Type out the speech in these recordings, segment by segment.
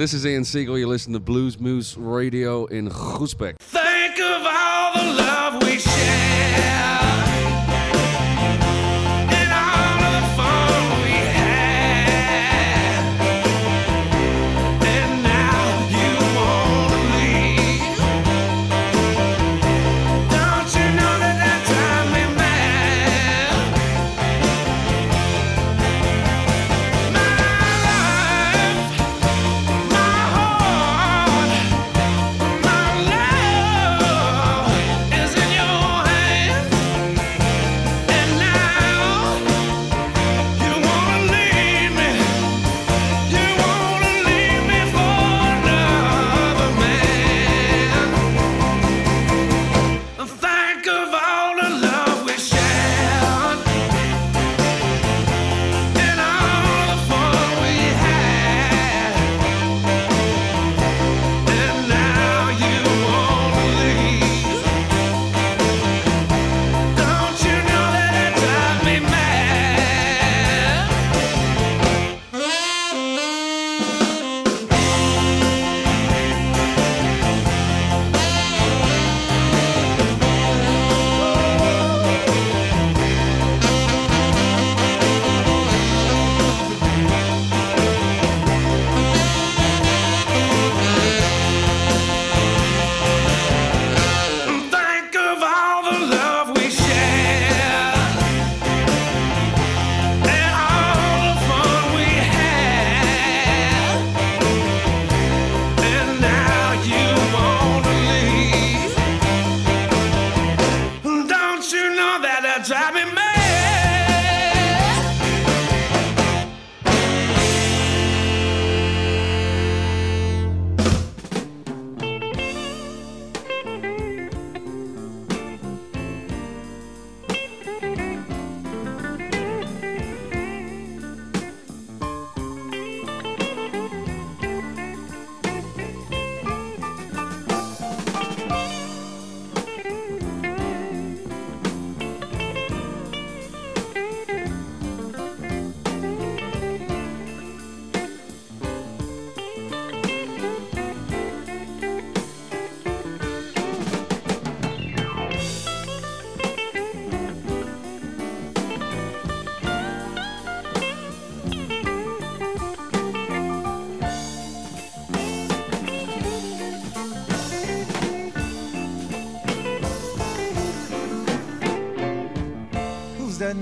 This is Ian Siegel. You listen to Blues Moose Radio in Groesbeek.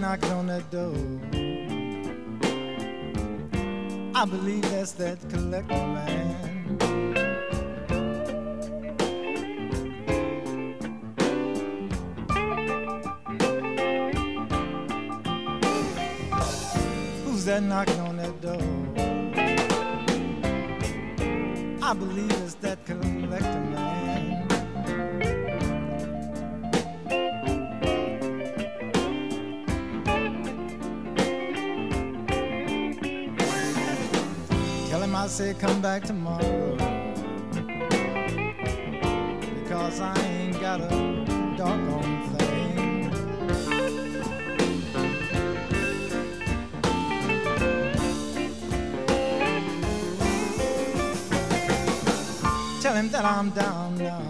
Knocking on that door? I believe that's that collector man. Who's that knocking on that door? I believe it's that collector Him come back tomorrow. Because I ain't got a doggone thing. Tell him that I'm down now.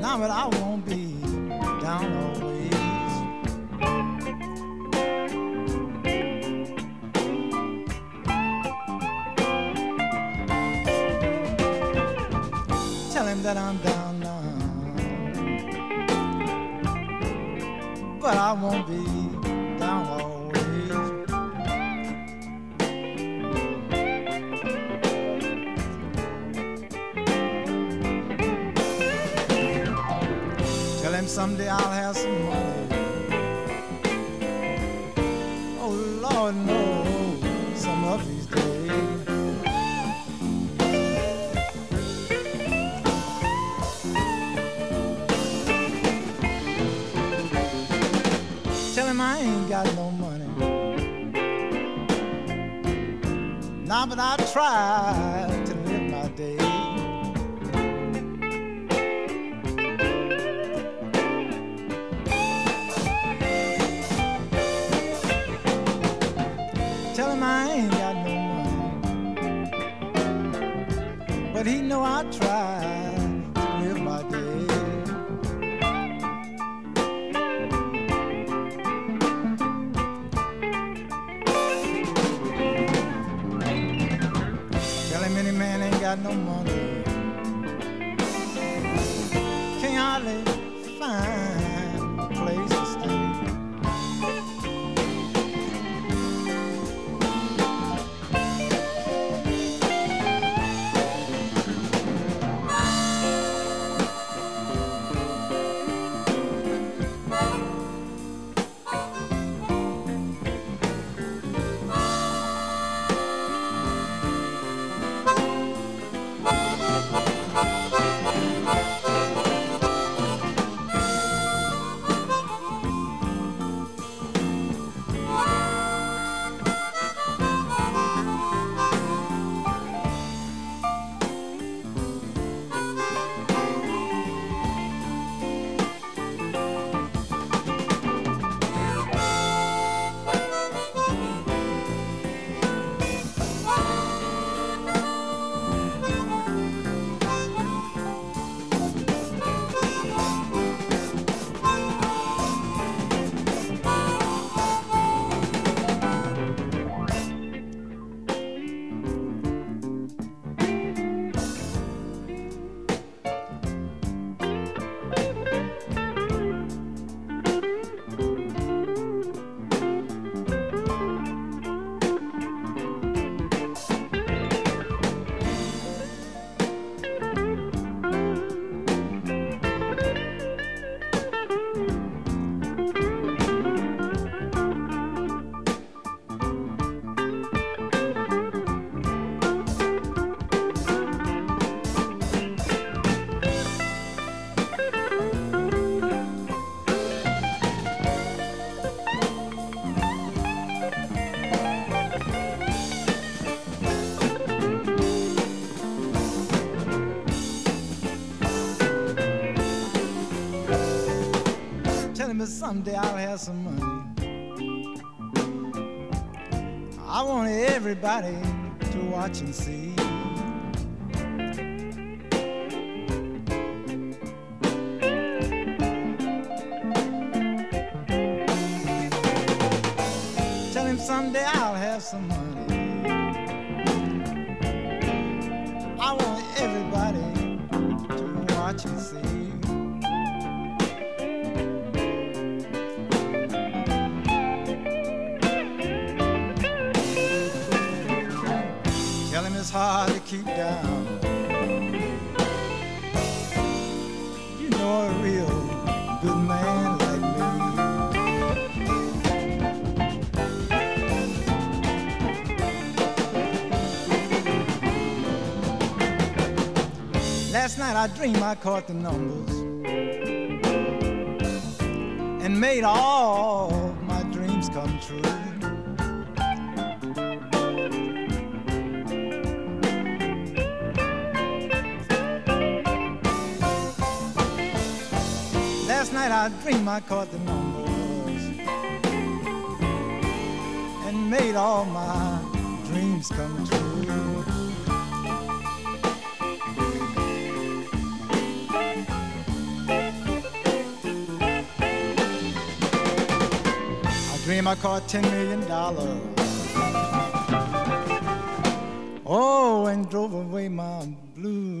Now, but I won't Try That someday I'll have some money. I want everybody to watch and see. I dreamed I caught the numbers and made all my dreams come true. Last night I dreamed I caught the numbers and made all my dreams come true. Dream I caught ten million dollars. Oh, and drove away my blues.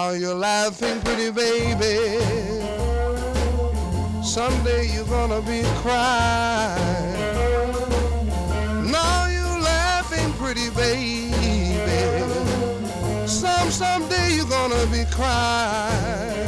Now you're laughing, pretty baby. Someday you're gonna be crying. Now you're laughing, pretty baby. Some someday you're gonna be crying.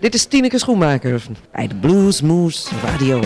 Dit is Tineke Schoenmaker bij de Blues Moose Radio.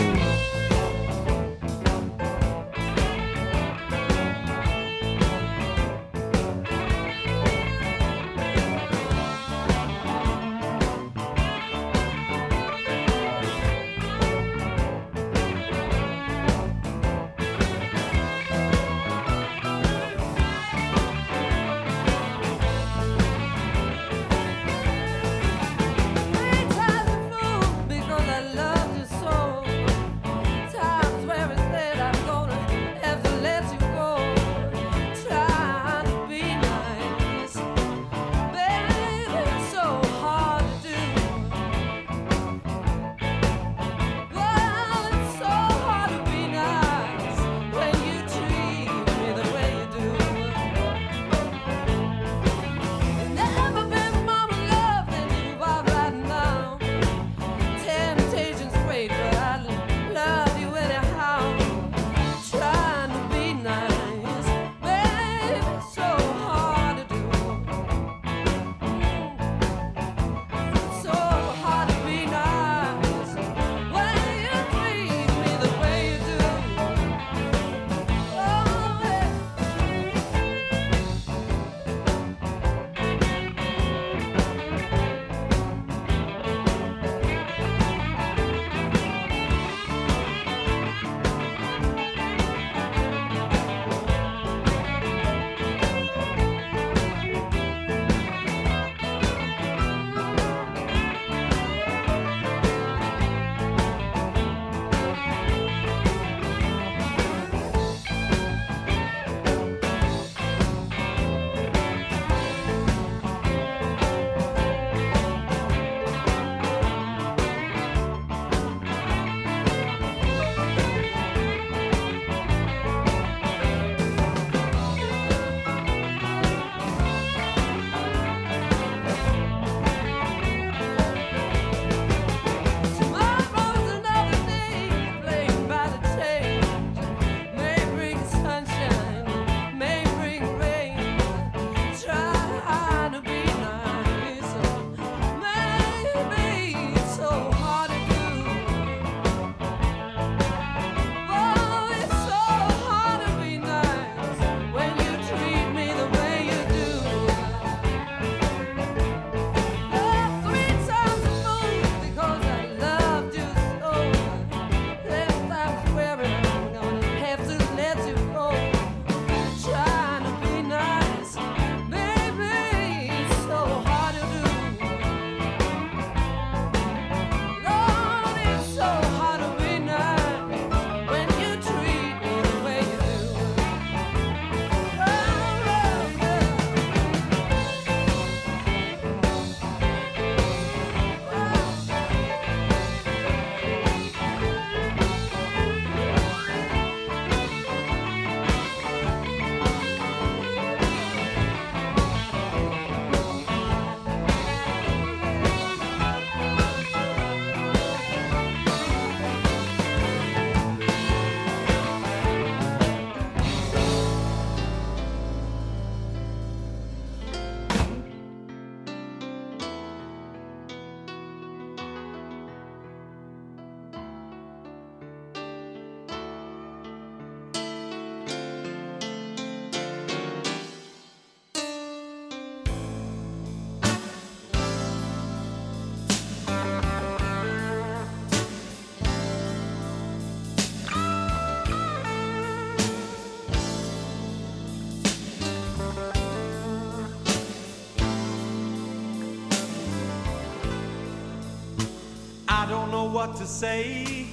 What to say.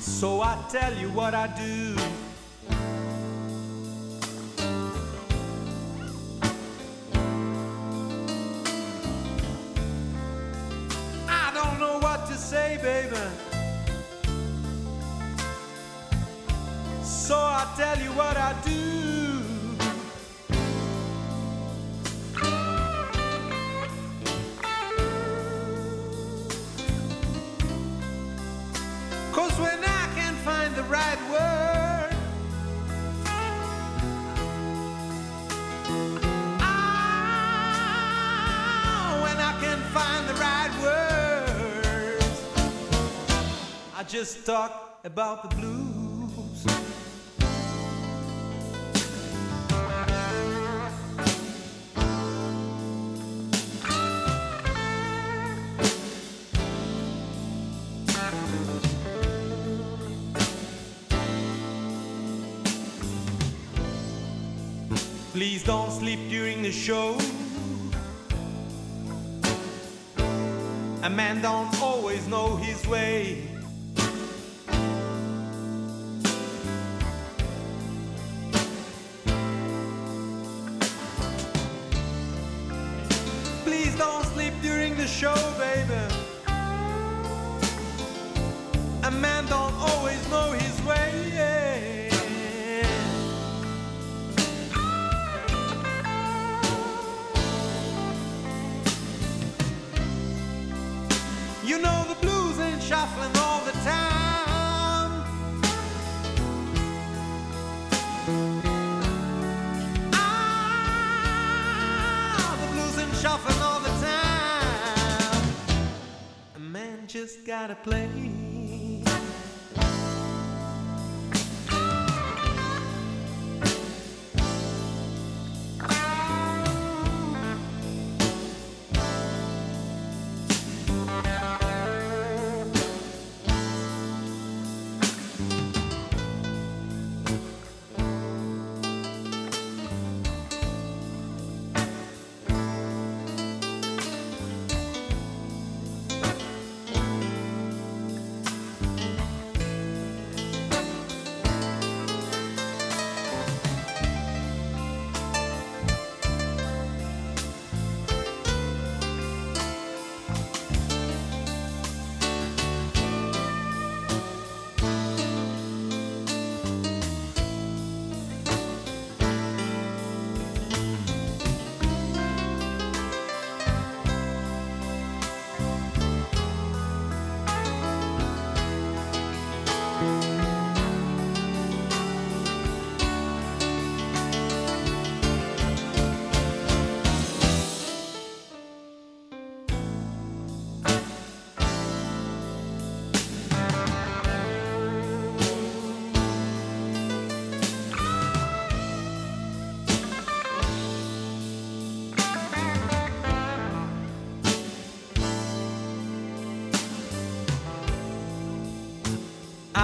So I tell you what I do. I don't know what to say, baby. So I tell you what I do. Just talk about the blues. Please don't sleep during the show. A man don't always know his way. Show, just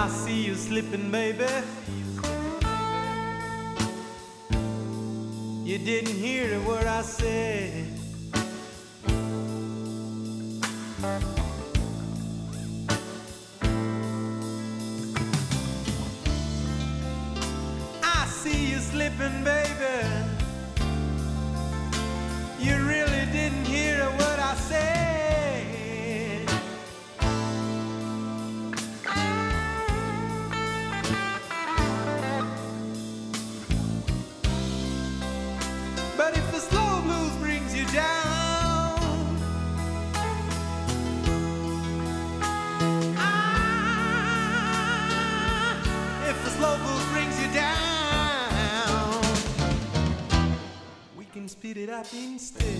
I see you slipping, baby. You didn't hear a word I said. It up instead.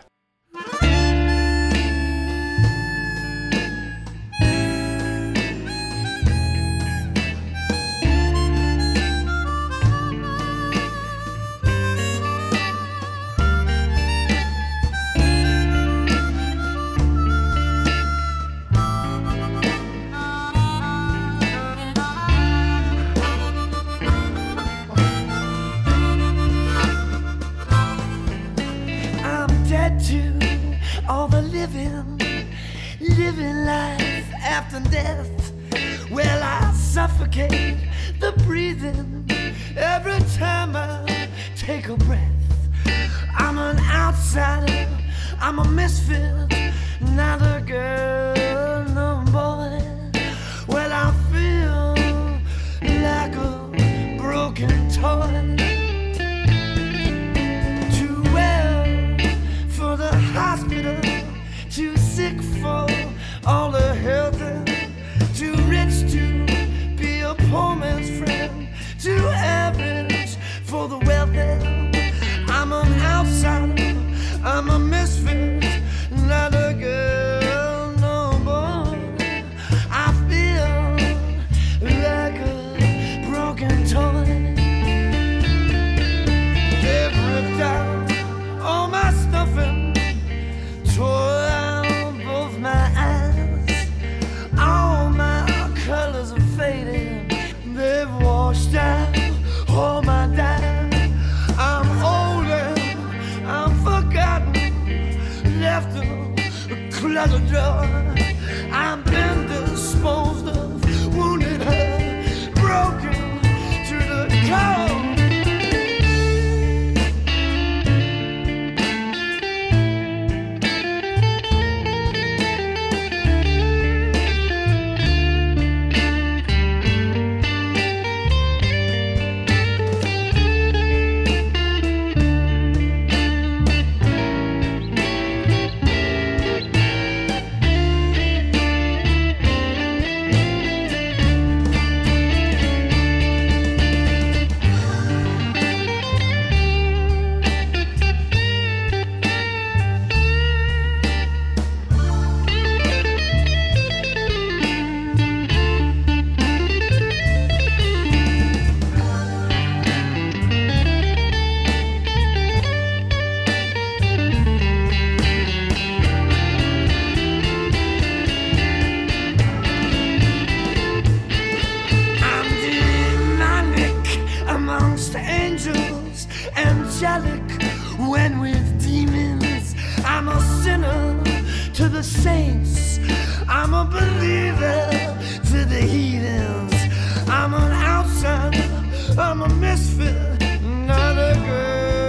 angels, angelic when with demons. I'm a sinner to the saints, I'm a believer to the heathens. I'm an outsider, I'm a misfit, not a girl.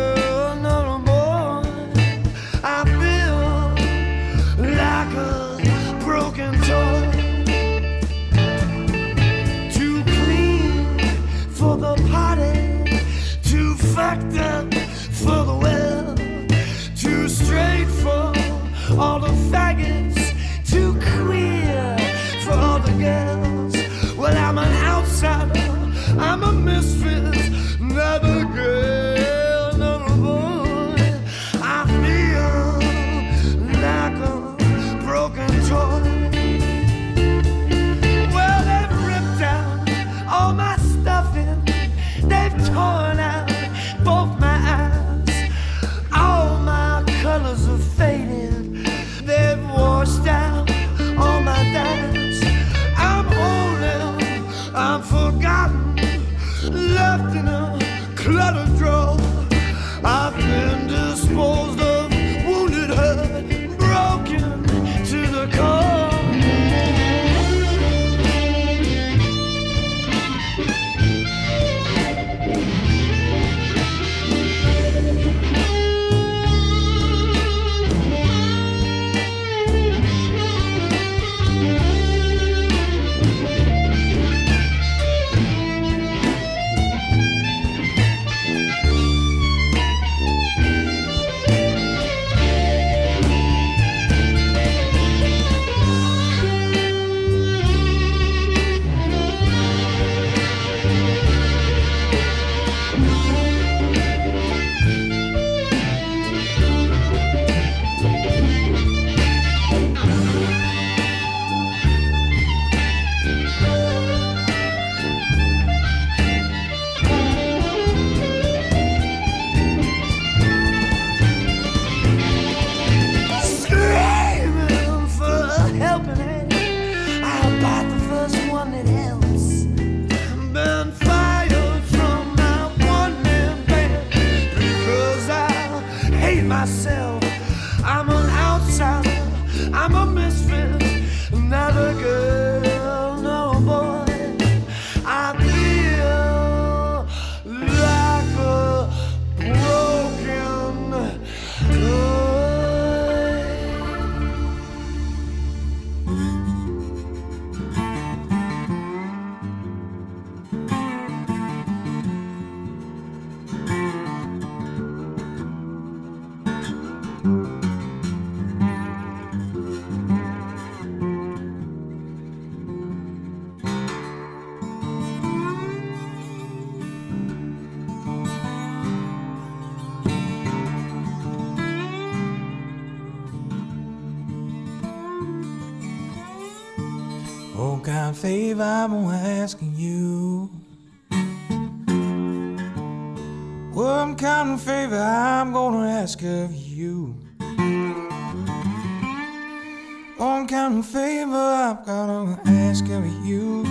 Ask you?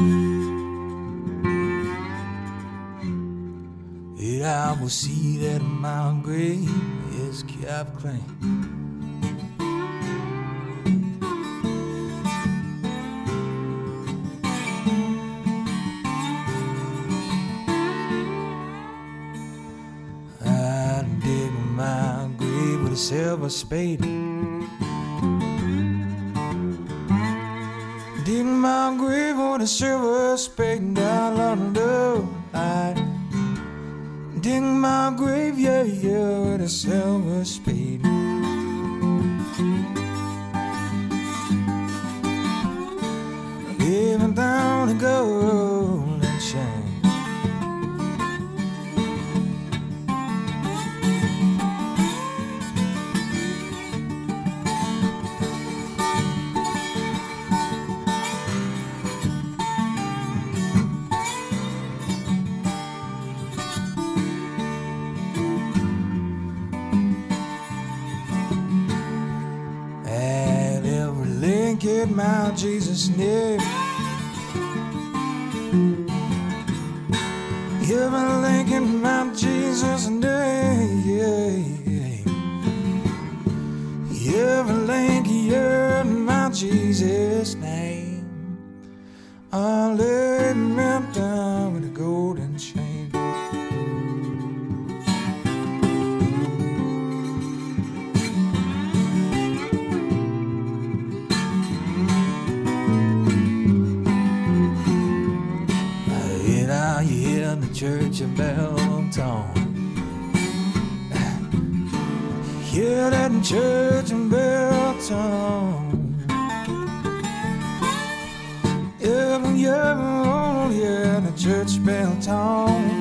Yeah, I will see that my grave is kept clean. I dig my grave with a silver spade. A silver spade down under. I dig my grave, yeah, yeah, with a silver spade. Tone. Hear that church and bell tone. Yeah, yeah, yeah, the church bell tone.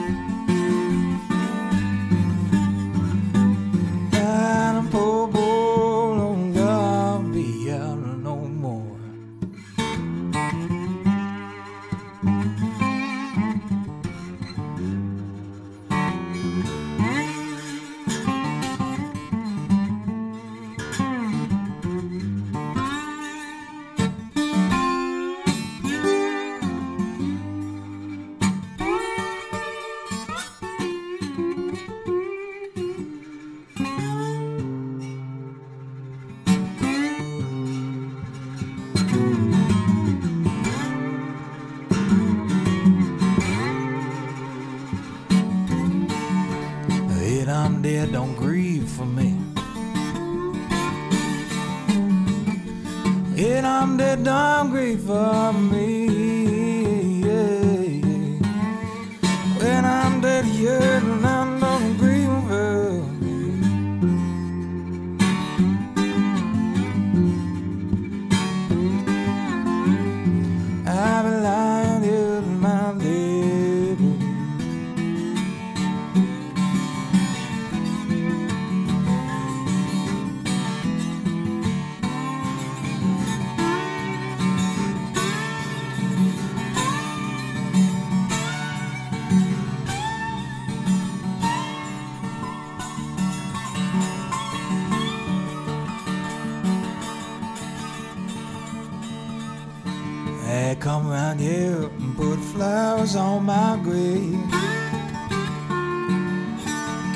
Hey, come around here and put flowers on my grave.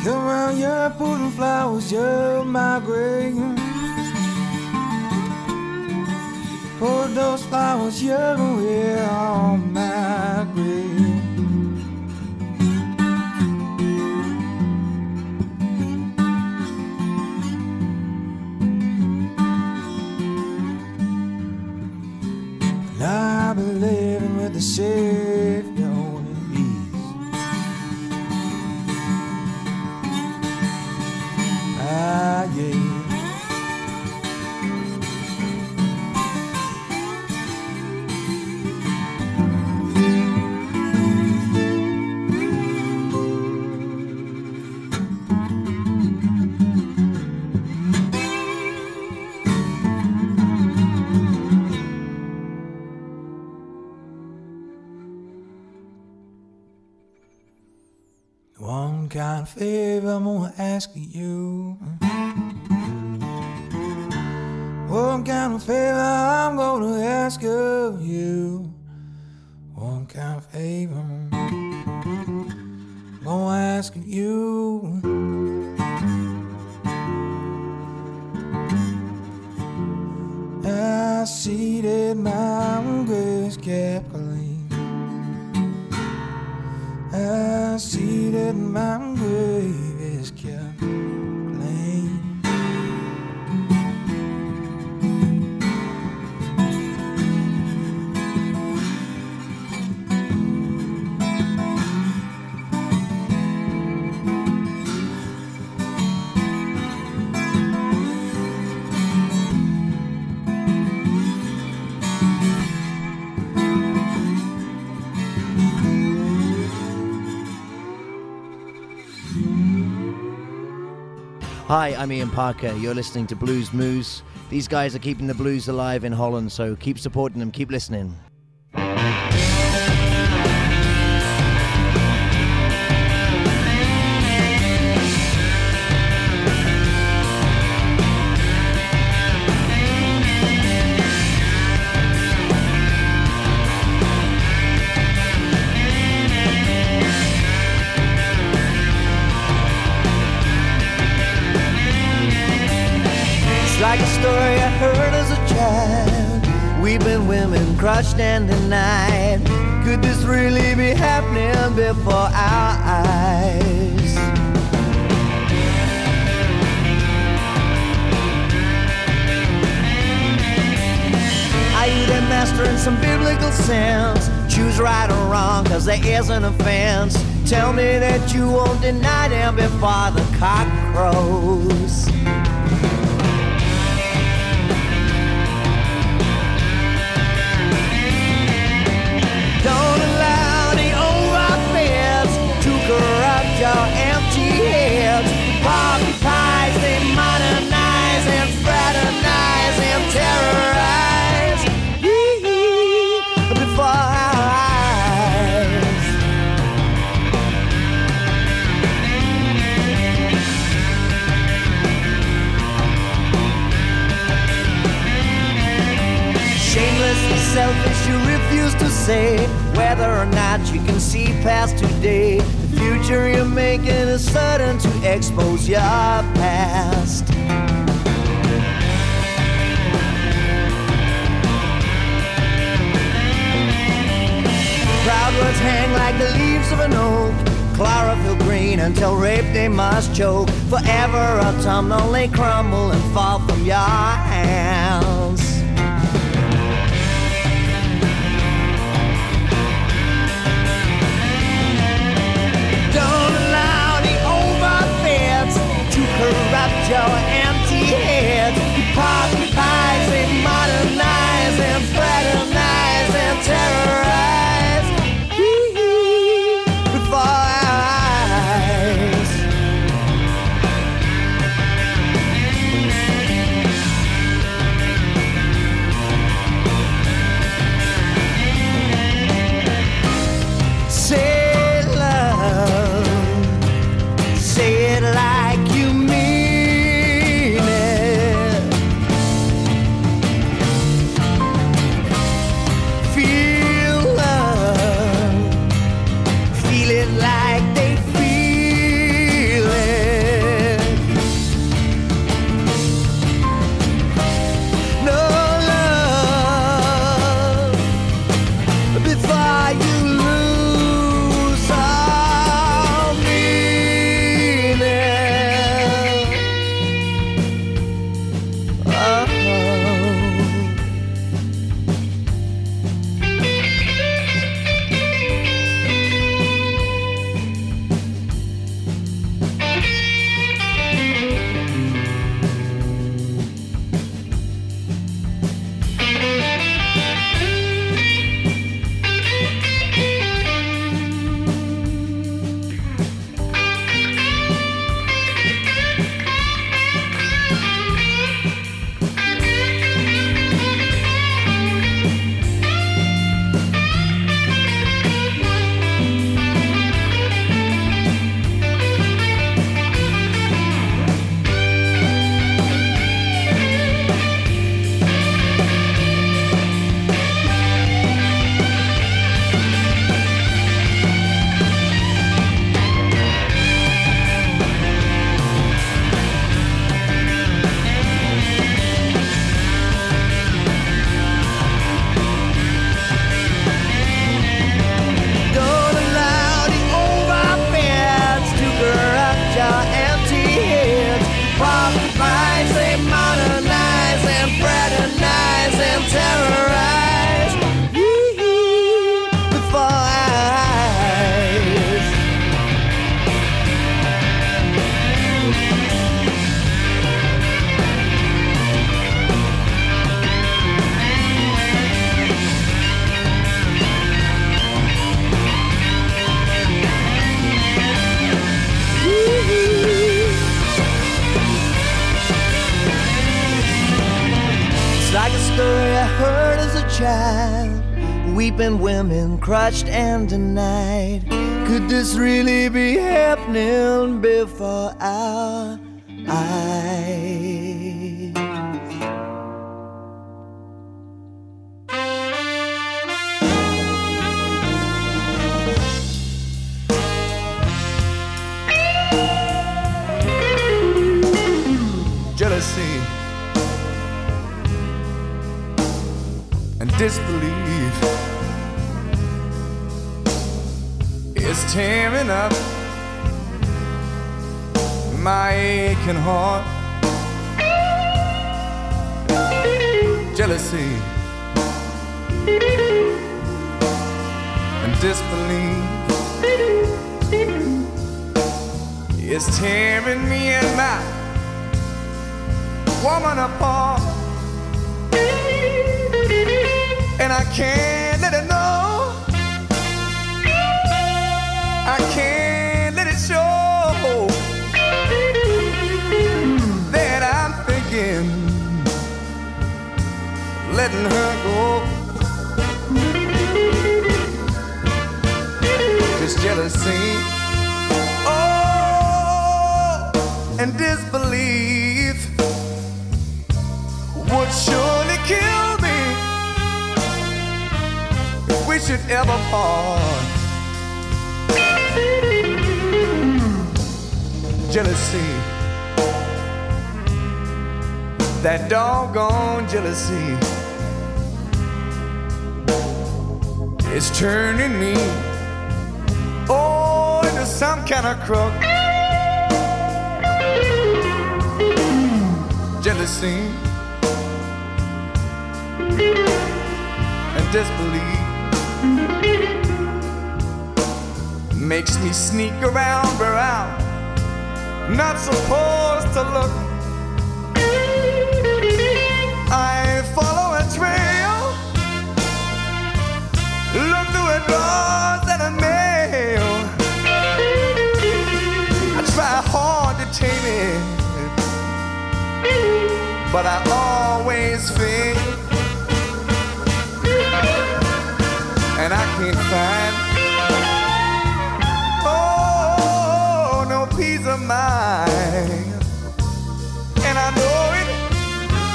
Come around here putting flowers on my grave. Put those flowers here on my grave. Living Favor I'm gonna ask you. One kind of favor I'm gonna ask of you. One kind of favor I'm gonna ask of you. I that my grace I see my grave Hi, I'm Ian Parker. You're listening to Blues Moose. These guys are keeping the blues alive in Holland, so keep supporting them, keep listening. Crushed and denied. Could this really be happening before our eyes? Are you the master in some biblical sense? Choose right or wrong, cause there is an offense. Tell me that you won't deny them before the cock crows. Fraternize and terrorize. Yee-hee, Before our eyes. Shamelessly selfish, you refuse to say whether or not you can see past today. The future you're making is certain to expose your past. Words hang like the leaves of an oak. Chlorophyll green until rape they must choke. Forever autumnal they crumble and fall from your hands. Don't allow the overfeds to corrupt your empty heads. Hypocritize, they modernize and fraternize and terrorize. Weeping women crushed and denied. Could this really be happening before our eyes? jealousy and disbelief is tearing up my aching heart. Jealousy and disbelief is tearing me and my woman apart. And I can't letting her go. Just jealousy. Oh, and disbelief would surely kill me if we should ever part. Jealousy, that doggone jealousy is turning me oh into some kind of crook. Jealousy and disbelief makes me sneak around where I'm not supposed to look. But I always fail. and I can't find oh no peace of mind. And I know it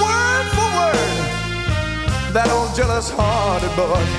word for word that old jealous hearted boy.